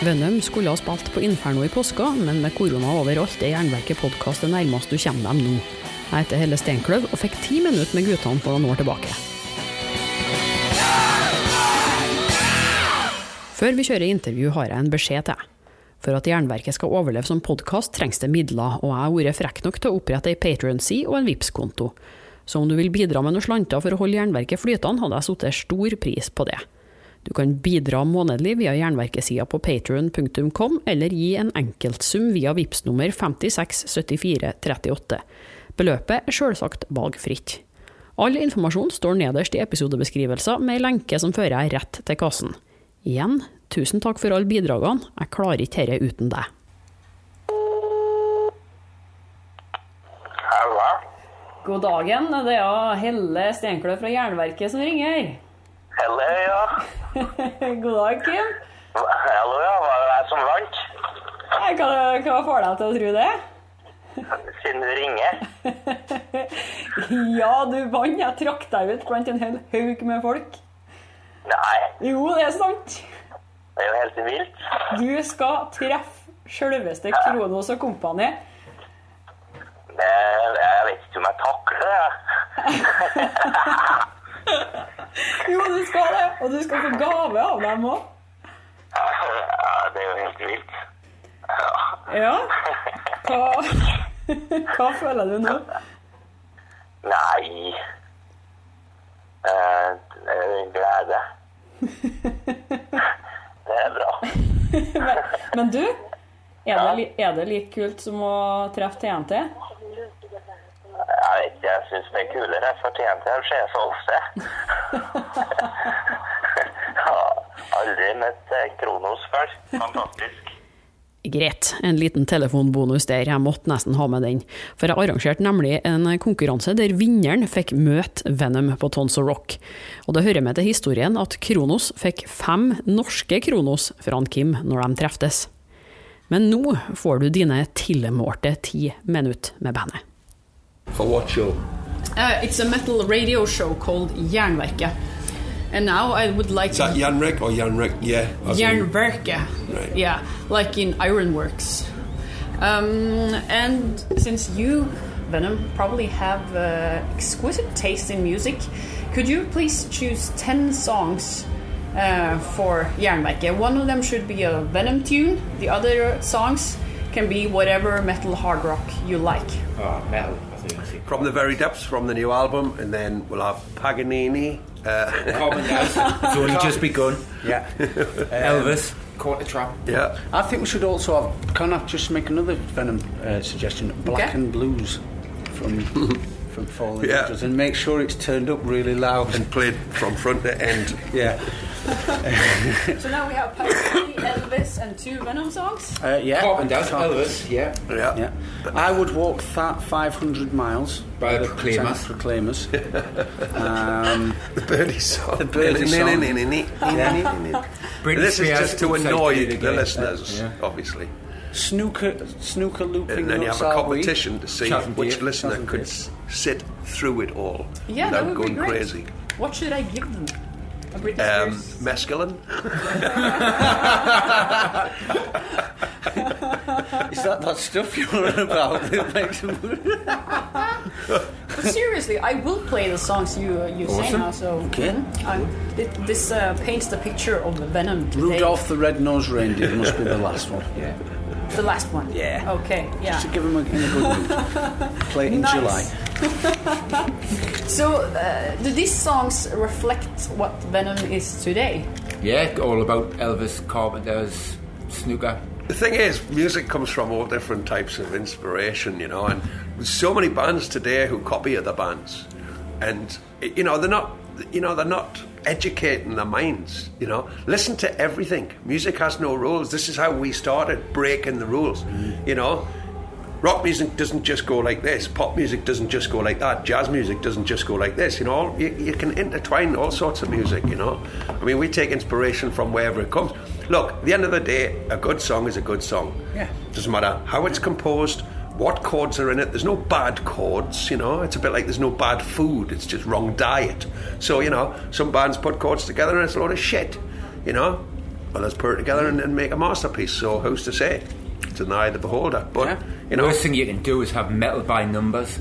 Venom skulle ha spilt på Inferno i påska, men med korona overalt er Jernverket podkast det nærmeste du kommer dem nå. Jeg heter Helle Steinkløv og fikk ti minutter med guttene for noen år tilbake. Før vi kjører intervju, har jeg en beskjed til. For at Jernverket skal overleve som podkast, trengs det midler, og jeg har vært frekk nok til å opprette ei Patron-side og en Vipps-konto. Så om du vil bidra med noen slanter for å holde Jernverket flytende, hadde jeg satt stor pris på det. Du kan bidra månedlig via Jernverkesida på patron.com, eller gi en enkeltsum via VIPS nummer 567438. Beløpet er selvsagt valgfritt. All informasjon står nederst i episodebeskrivelser med ei lenke som fører deg rett til kassen. Igjen, tusen takk for alle bidragene, jeg klarer ikke dette uten deg. Halla. God dagen, det er Helle Steinkløv fra Jernverket som ringer. Helle, ja. God dag, Kim. Hallo, ja. Var det jeg som vant? Hva, hva får deg til å tro det? Siden du ringer. Ja, du vant. Jeg trakk deg ut blant en hel haug med folk. Nei, Jo, det er sant. det er jo helt vilt. Du skal treffe selveste Kronos og kompani. Det, jeg vet ikke om jeg takler det. jeg. Jo, du skal det. Og du skal få gave av dem òg. Ja, det er jo helt vilt. Ja. Hva, hva føler du nå? Nei. Eh, glede. Det er bra. Men, men du, er det, er det like kult som å treffe TNT? Jeg vet ikke, jeg syns det er kulere. For TNT skjer så ofte. Jeg har aldri møtt eh, Kronos før. Fantastisk. Greit, en liten telefonbonus der, jeg måtte nesten ha med den. For jeg arrangerte nemlig en konkurranse der vinneren fikk møte Venom på Tons of Rock. Og det hører med til historien at Kronos fikk fem norske Kronos fra han Kim når de treftes. Men nå får du dine tilmålte ti minutter med bandet. For what show? Uh, it's a metal radio show called Jernverket. And now I would like Is that Janrik or Janrik? Yeah. as in- Jernverket. Right. Yeah, like in ironworks. Um, and since you, Venom, probably have uh, exquisite taste in music, could you please choose 10 songs uh, for Jernverket? One of them should be a Venom tune, the other songs can be whatever metal hard rock you like. Oh, metal. I think. I think. From the very depths, from the new album, and then we'll have Paganini. Uh, Carbon It's only just begun. Yeah. Elvis. Quarter Trap. yeah. I think we should also have. Can I just make another Venom uh, suggestion? Black Okay. and Blues from from Fallen Yeah. Angels, and make sure it's turned up really loud. And played from front to end. yeah, So now we have Paganini, Elvis, and two Venom songs. uh, yeah. Carbon and Gas. Car- Elvis. Yeah. Yeah. Yeah, I would walk that 500 miles By the with Proclaimers. Proclaimers. um, The birdie song. The birdie song. This is just to annoy the listeners, Yeah. obviously. snooker, snooker looping. And then you have a competition to see Shazam which Dave. listener Shazam could Dave. sit through it all Yeah, that without would be going great. crazy. What should I give them? Um, mescaline? Is that that stuff you're on about? that makes But seriously, I will play the songs you uh, you Awesome. now. So Okay. Mhm. I'm- this uh, paints the picture of the Venom. today. Rudolph the Red-Nosed Reindeer must be the last one. Yeah. the last one. Yeah. Okay. Yeah. Just To give him a, a good mood. Play it in Nice. July. So, uh, do these songs reflect what Venom is today? Yeah. All about Elvis, Carpenter's, snooker. The thing is, music comes from all different types of inspiration, you know, and there's so many bands today who copy other bands, and you know they're not, you know, they're not educating their minds. You know, listen to everything. Music has no rules. This is how we started breaking the rules. You know, rock music doesn't just go like this. Pop music doesn't just go like that. Jazz music doesn't just go like this. You know, you, you can intertwine all sorts of music. You know, I mean, we take inspiration from wherever it comes. Look, at the end of the day, a good song is a good song. Yeah. Doesn't matter how it's composed, what chords are in it. There's no bad chords, you know. It's a bit like there's no bad food. It's just wrong diet. So, you know, some bands put chords together and it's a load of shit, you know. Well, let's put it together and, and make a masterpiece. So, who's to say? It's an eye of the beholder. But, Yeah. You The know, worst thing you can do is have metal by numbers,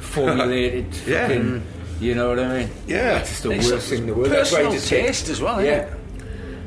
formulated. Yeah. fucking- you know what I mean? Yeah. That's just the It's worst thing in the world. That's why I Personal taste as well, Yeah.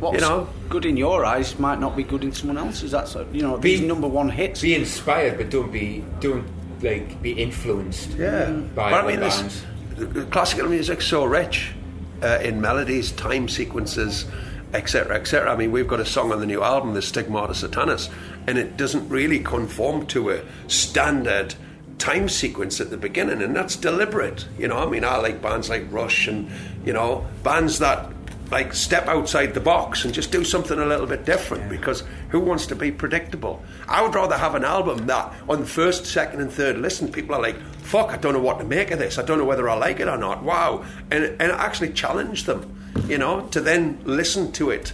What's You know? good in your eyes might not be good in someone else's. That's a, you know these Be- number one hits. Be inspired, but don't be don't like be influenced. Yeah, by but I mean, this, bands. the- the classical music's so rich uh, in melodies, time sequences, etc., etc. I mean, we've got a song on the new album, "The Stigmata Satanas," and it doesn't really conform to a standard time sequence at the beginning, and that's deliberate. You know, I mean, I like bands like Rush, and you know, bands that like step outside the box and just do something a little bit different because who wants to be predictable? I would rather have an album that on the first, second, and third listen, people are like, fuck, I don't know what to make of this. I don't know whether I like it or not. Wow. And, and actually challenge them, you know, to then listen to it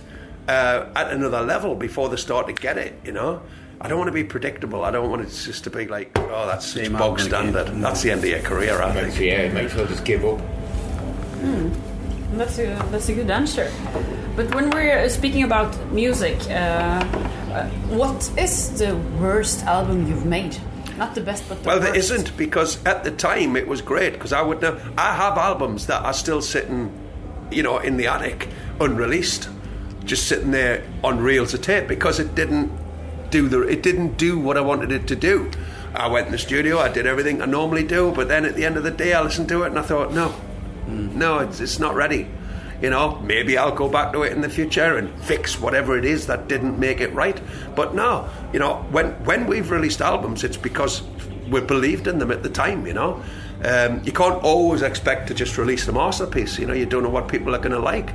uh, at another level before they start to get it, you know. I don't want to be predictable. I don't want it just to be like, oh, that's such Same bog album again. standard. That's the end of your career, I Might- think. yeah, might as well just give up. That's a, that's a good answer. But when we're uh, speaking about music, uh, uh, what is the worst album you've made? Not the best, but the Well, there worst. isn't because at the time it was great because I would know. I have albums that are still sitting, you know, in the attic, unreleased, just sitting there on reels of tape because it didn't do the. It didn't do what I wanted it to do. I went in the studio, I did everything I normally do, but then at the end of the day, I listened to it and I thought, no, no, it's, it's not ready. You know, maybe I'll go back to it in the future and fix whatever it is that didn't make it right. But no, you know, when when we've released albums, it's because we believed in them at the time. You know, um, you can't always expect to just release a masterpiece. You know, you don't know what people are going to like.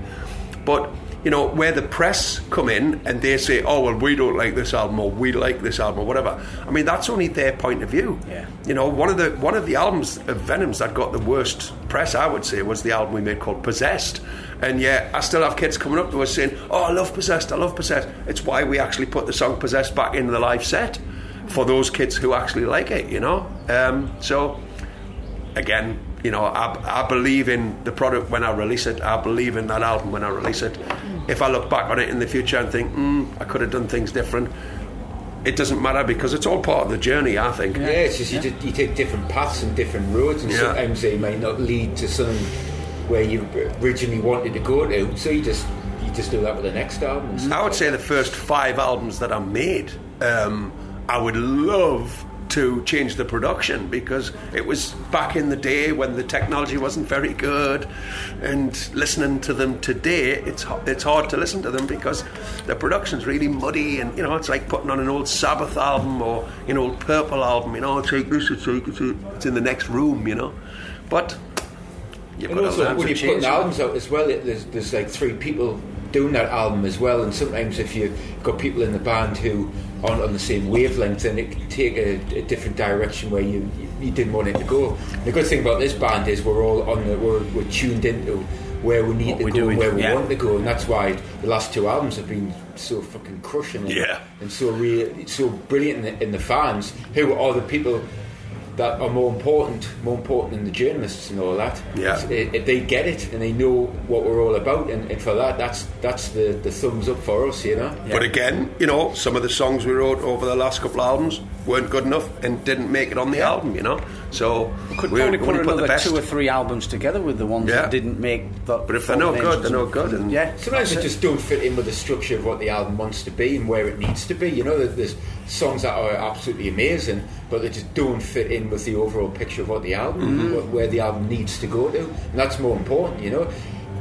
But you know, where the press come in and they say, "Oh well, we don't like this album," or "We like this album," or whatever. I mean, that's only their point of view. Yeah. You know, one of the one of the albums of Venom's that got the worst press, I would say, was the album we made called Possessed. And yet, I still have kids coming up to us saying, "Oh, I love Possessed. I love Possessed." It's why we actually put the song Possessed back into the live set for those kids who actually like it. You know, um, so again, you know, I, I believe in the product when I release it. I believe in that album when I release it. If I look back on it in the future and think, mm, I could have done things different, it doesn't matter because it's all part of the journey. I think. Yeah, it's just you, just you take different paths and different roads, and Yeah. sometimes they might not lead to something where you originally wanted to go to. So you just you just do that with the next album. I would say the first five albums that I made, um, I would love to change the production because it was back in the day when the technology wasn't very good, and listening to them today, it's it's hard to listen to them because the production's really muddy, and you know it's like putting on an old Sabbath album or an old Purple album. You know, take this, it's like it's, it's in the next room. You know, but. You've And got also, when you're putting albums out as well, it, there's, there's like three people doing that album as well. And sometimes if you've got people in the band who aren't on the same wavelength, and it can take a, a different direction where you, you, you didn't want it to go. The good thing about this band is we're all on the, we're, we're tuned into where we need What to go, doing, where we yeah. want to go, and that's why the last two albums have been so fucking crushing and, Yeah. and so real, so brilliant in the, in the fans who are the people that are more important, more important than the journalists and all that. Yeah. It's- eh, it- it- they get it and they know what we're all about, and, and for that, that's that's the, the thumbs up for us, you know. But again, you know, some of the songs we wrote over the last couple of albums weren't good enough and didn't make it on the album, you know. So Could we probably we put the another two or three albums together with the ones Yeah. that didn't make that. But if they're no good, they're no good, and- yeah, Sometimes it just don't fit in with the structure of what the album wants to be and where it needs to be. You know, there's songs that are absolutely amazing, but they just don't fit in with the overall picture of what the album, mm-hmm. what, where the album needs to go to, and that's more important. You know,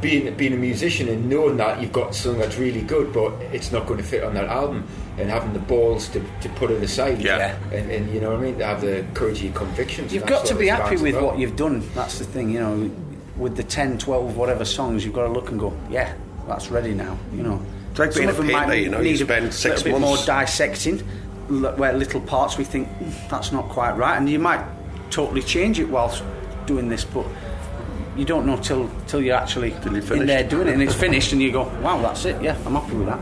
being being a musician and knowing that you've got something that's really good, but it's not going to fit on that album, and having the balls to, to put it aside. Yeah. and, and you know what I mean, to have the courage of your convictions. You've got to be happy with about. what you've done. That's the thing, you know. With the 10, 12, whatever songs, you've got to look and go, yeah, that's ready now. You know, It's like being Some a of them painter, might you know, you need spend a six little bit more months- dissecting, l- where little parts we think "Mm, that's not quite right, and you might totally change it whilst doing this, but you don't know till till you're actually you're in there doing it, and it's finished, and you go, wow, that's it. Yeah, I'm happy with that.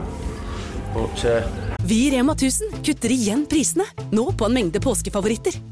But uh, Vi i Rema 1000 kutter igjen prisene, nå på en mengde påskefavoritter.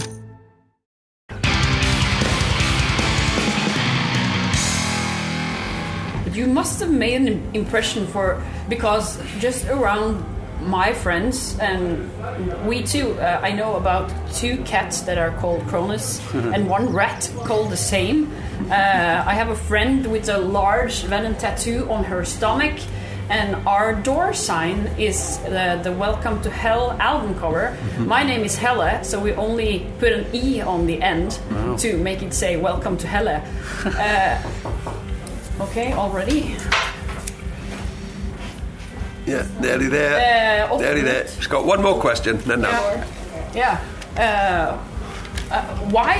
You must have made an impression for because just around my friends and we too, uh, I know about two cats that are called Cronos and one rat called the same. Uh, I have a friend with a large venom tattoo on her stomach. And our door sign is the, the Welcome to Hell album cover. My name is Helle, so we only put an E on the end to make it say Welcome to Helle. Uh, Okay, already. Yeah, nearly there. Uh, nearly there. optimist. It's got one more question, then now. Yeah. Uh, uh, why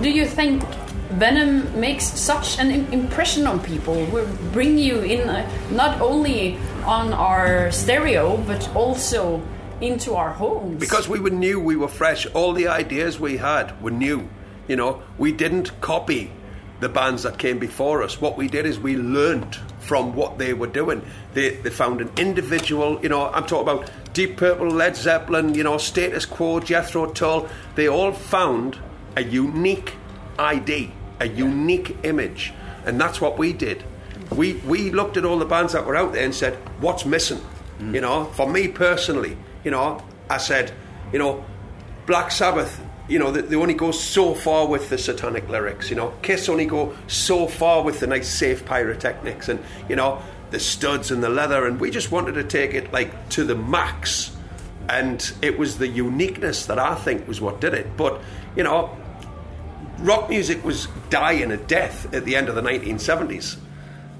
do you think Venom makes such an impression on people? We bring you in uh, not only on our stereo, but also into our homes. Because we were new, we were fresh. All the ideas we had were new. You know, we didn't copy the bands that came before us. What we did is we learnt from what they were doing. They, they found an individual, you know, I'm talking about Deep Purple, Led Zeppelin, you know, Status Quo, Jethro Tull. They all found a unique ID, a unique image. And that's what we did. We, we looked at all the bands that were out there and said, what's missing? Mm. You know, for me personally, you know, I said, you know, Black Sabbath, you know, they, only go so far with the satanic lyrics. You know, Kiss only go so far with the nice, safe pyrotechnics, and you know, the studs and the leather. And we just wanted to take it like to the max. And it was the uniqueness that I think was what did it. But you know, rock music was dying a death at the end of the 1970s,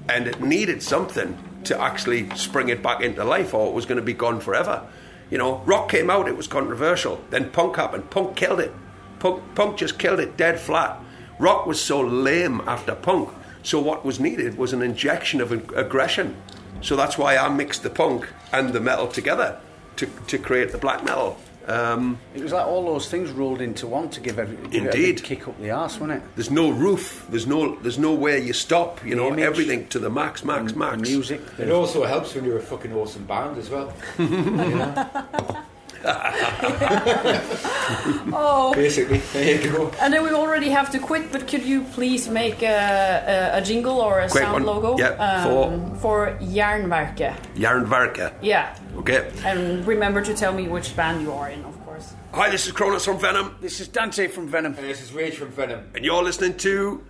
and it needed something to actually spring it back into life, or it was going to be gone forever. You know, rock came out, it was controversial. Then punk happened, punk killed it. Punk, punk just killed it dead flat. Rock was so lame after punk, so what was needed was an injection of aggression. So that's why I mixed the punk and the metal together to, to create the black metal. Um, it was like all those things rolled into one to give every give it Indeed. kick up the arse, wasn't it? there's no roof. There's no. There's no nowhere you stop. You know image. everything to the max, max, The max. music. It also helps when you're a fucking awesome band as well. oh, Basically, there you go. and then we already have to quit. But could you please make a, a, a jingle or a Great sound one. logo Yeah, um, for Järnverket? Jarnverka. Yeah, Okay. and remember to tell me which band you are in, of course. Hi, this is Cronos from Venom, This is Dante from Venom. And this is Rage from Venom. and you're listening to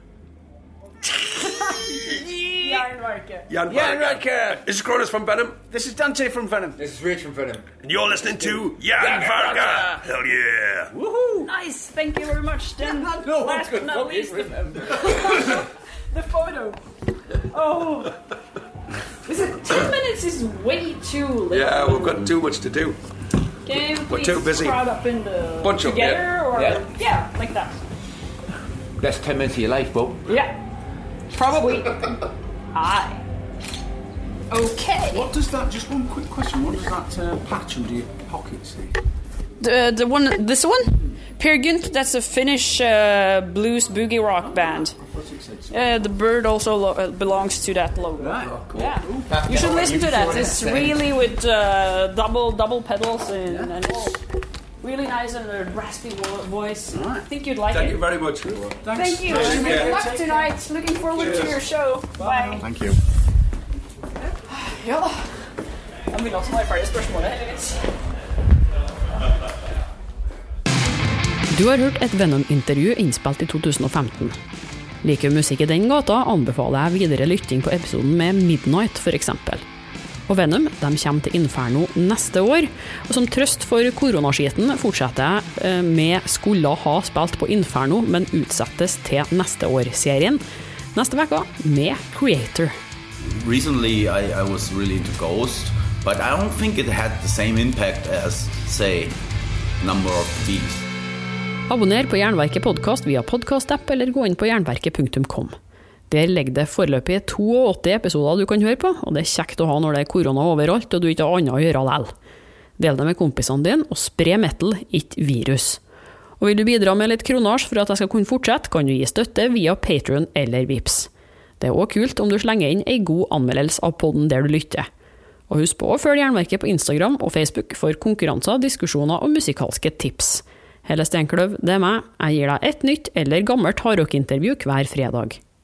Järnverket. Jarnverka. Järnverka. This is Cronos from Venom, This is Dante from Venom. This is Rich from Venom. and you're listening to Jarnverka. Hell yeah! Woohoo! Nice, thank you very much. Dan. No one last but not least, the, remember. the photo. Oh, is it ten minutes? Is way too little. Yeah, we've got too much to do. Can we're too busy. crowd up in the Bunch up, together yeah. or Yeah. like that? Best 10 minutes of your life, Bob. Yeah, probably. Aye. Okay. What does that? Just one quick question. What does that uh, patch under your pocket say? The the one, this one, Peer Günt. That's a Finnish uh, blues boogie rock band. Uh, the bird also lo- uh, belongs to that logo. Right. Yeah, you should listen to that. It's really with uh, double double pedals and, and all. Really nice and a raspy vo- voice. I think you'd like Thank it. you very much. Thank you. Care. Good luck tonight. Looking forward to your show. Bye. Thank you. Ja da. Jeg vil også ferdig spørsmålet, heldigvis. Du har hørt et Venom-intervju innspilt i 2015. Liker du musikk i den gata, anbefaler jeg videre lytting på episoden med Midnight, f.eks. Og Venom de kommer til Inferno neste år, og som trøst for koronaskiten fortsetter jeg eh, med Skulle ha spilt på Inferno, men utsettes til neste år-serien. Neste uke med Creator. recently I, I was really into Ghost, but I don't think it had the same impact as, say, Number of Bees. Abonner på Jernverket podkast via podkastapp eller gå inn på jernverket.kom. Der ligger det foreløpig 82 episoder du kan høre på, og det er kjekt å ha når det er korona overalt og du ikke har annet å gjøre likevel. Del det med kompisene dine, og spre metal, ikke virus. Og vil du bidra med litt kronasj for at jeg skal kunne fortsette, kan du gi støtte via Patron eller Vips. Det er òg kult om du slenger inn ei god anmeldelse av podden der du lytter. Og husk på å følge Jernverket på Instagram og Facebook for konkurranser, diskusjoner og musikalske tips. Helle Steinkløv, det er meg. Jeg gir deg et nytt eller gammelt hardrockintervju hver fredag.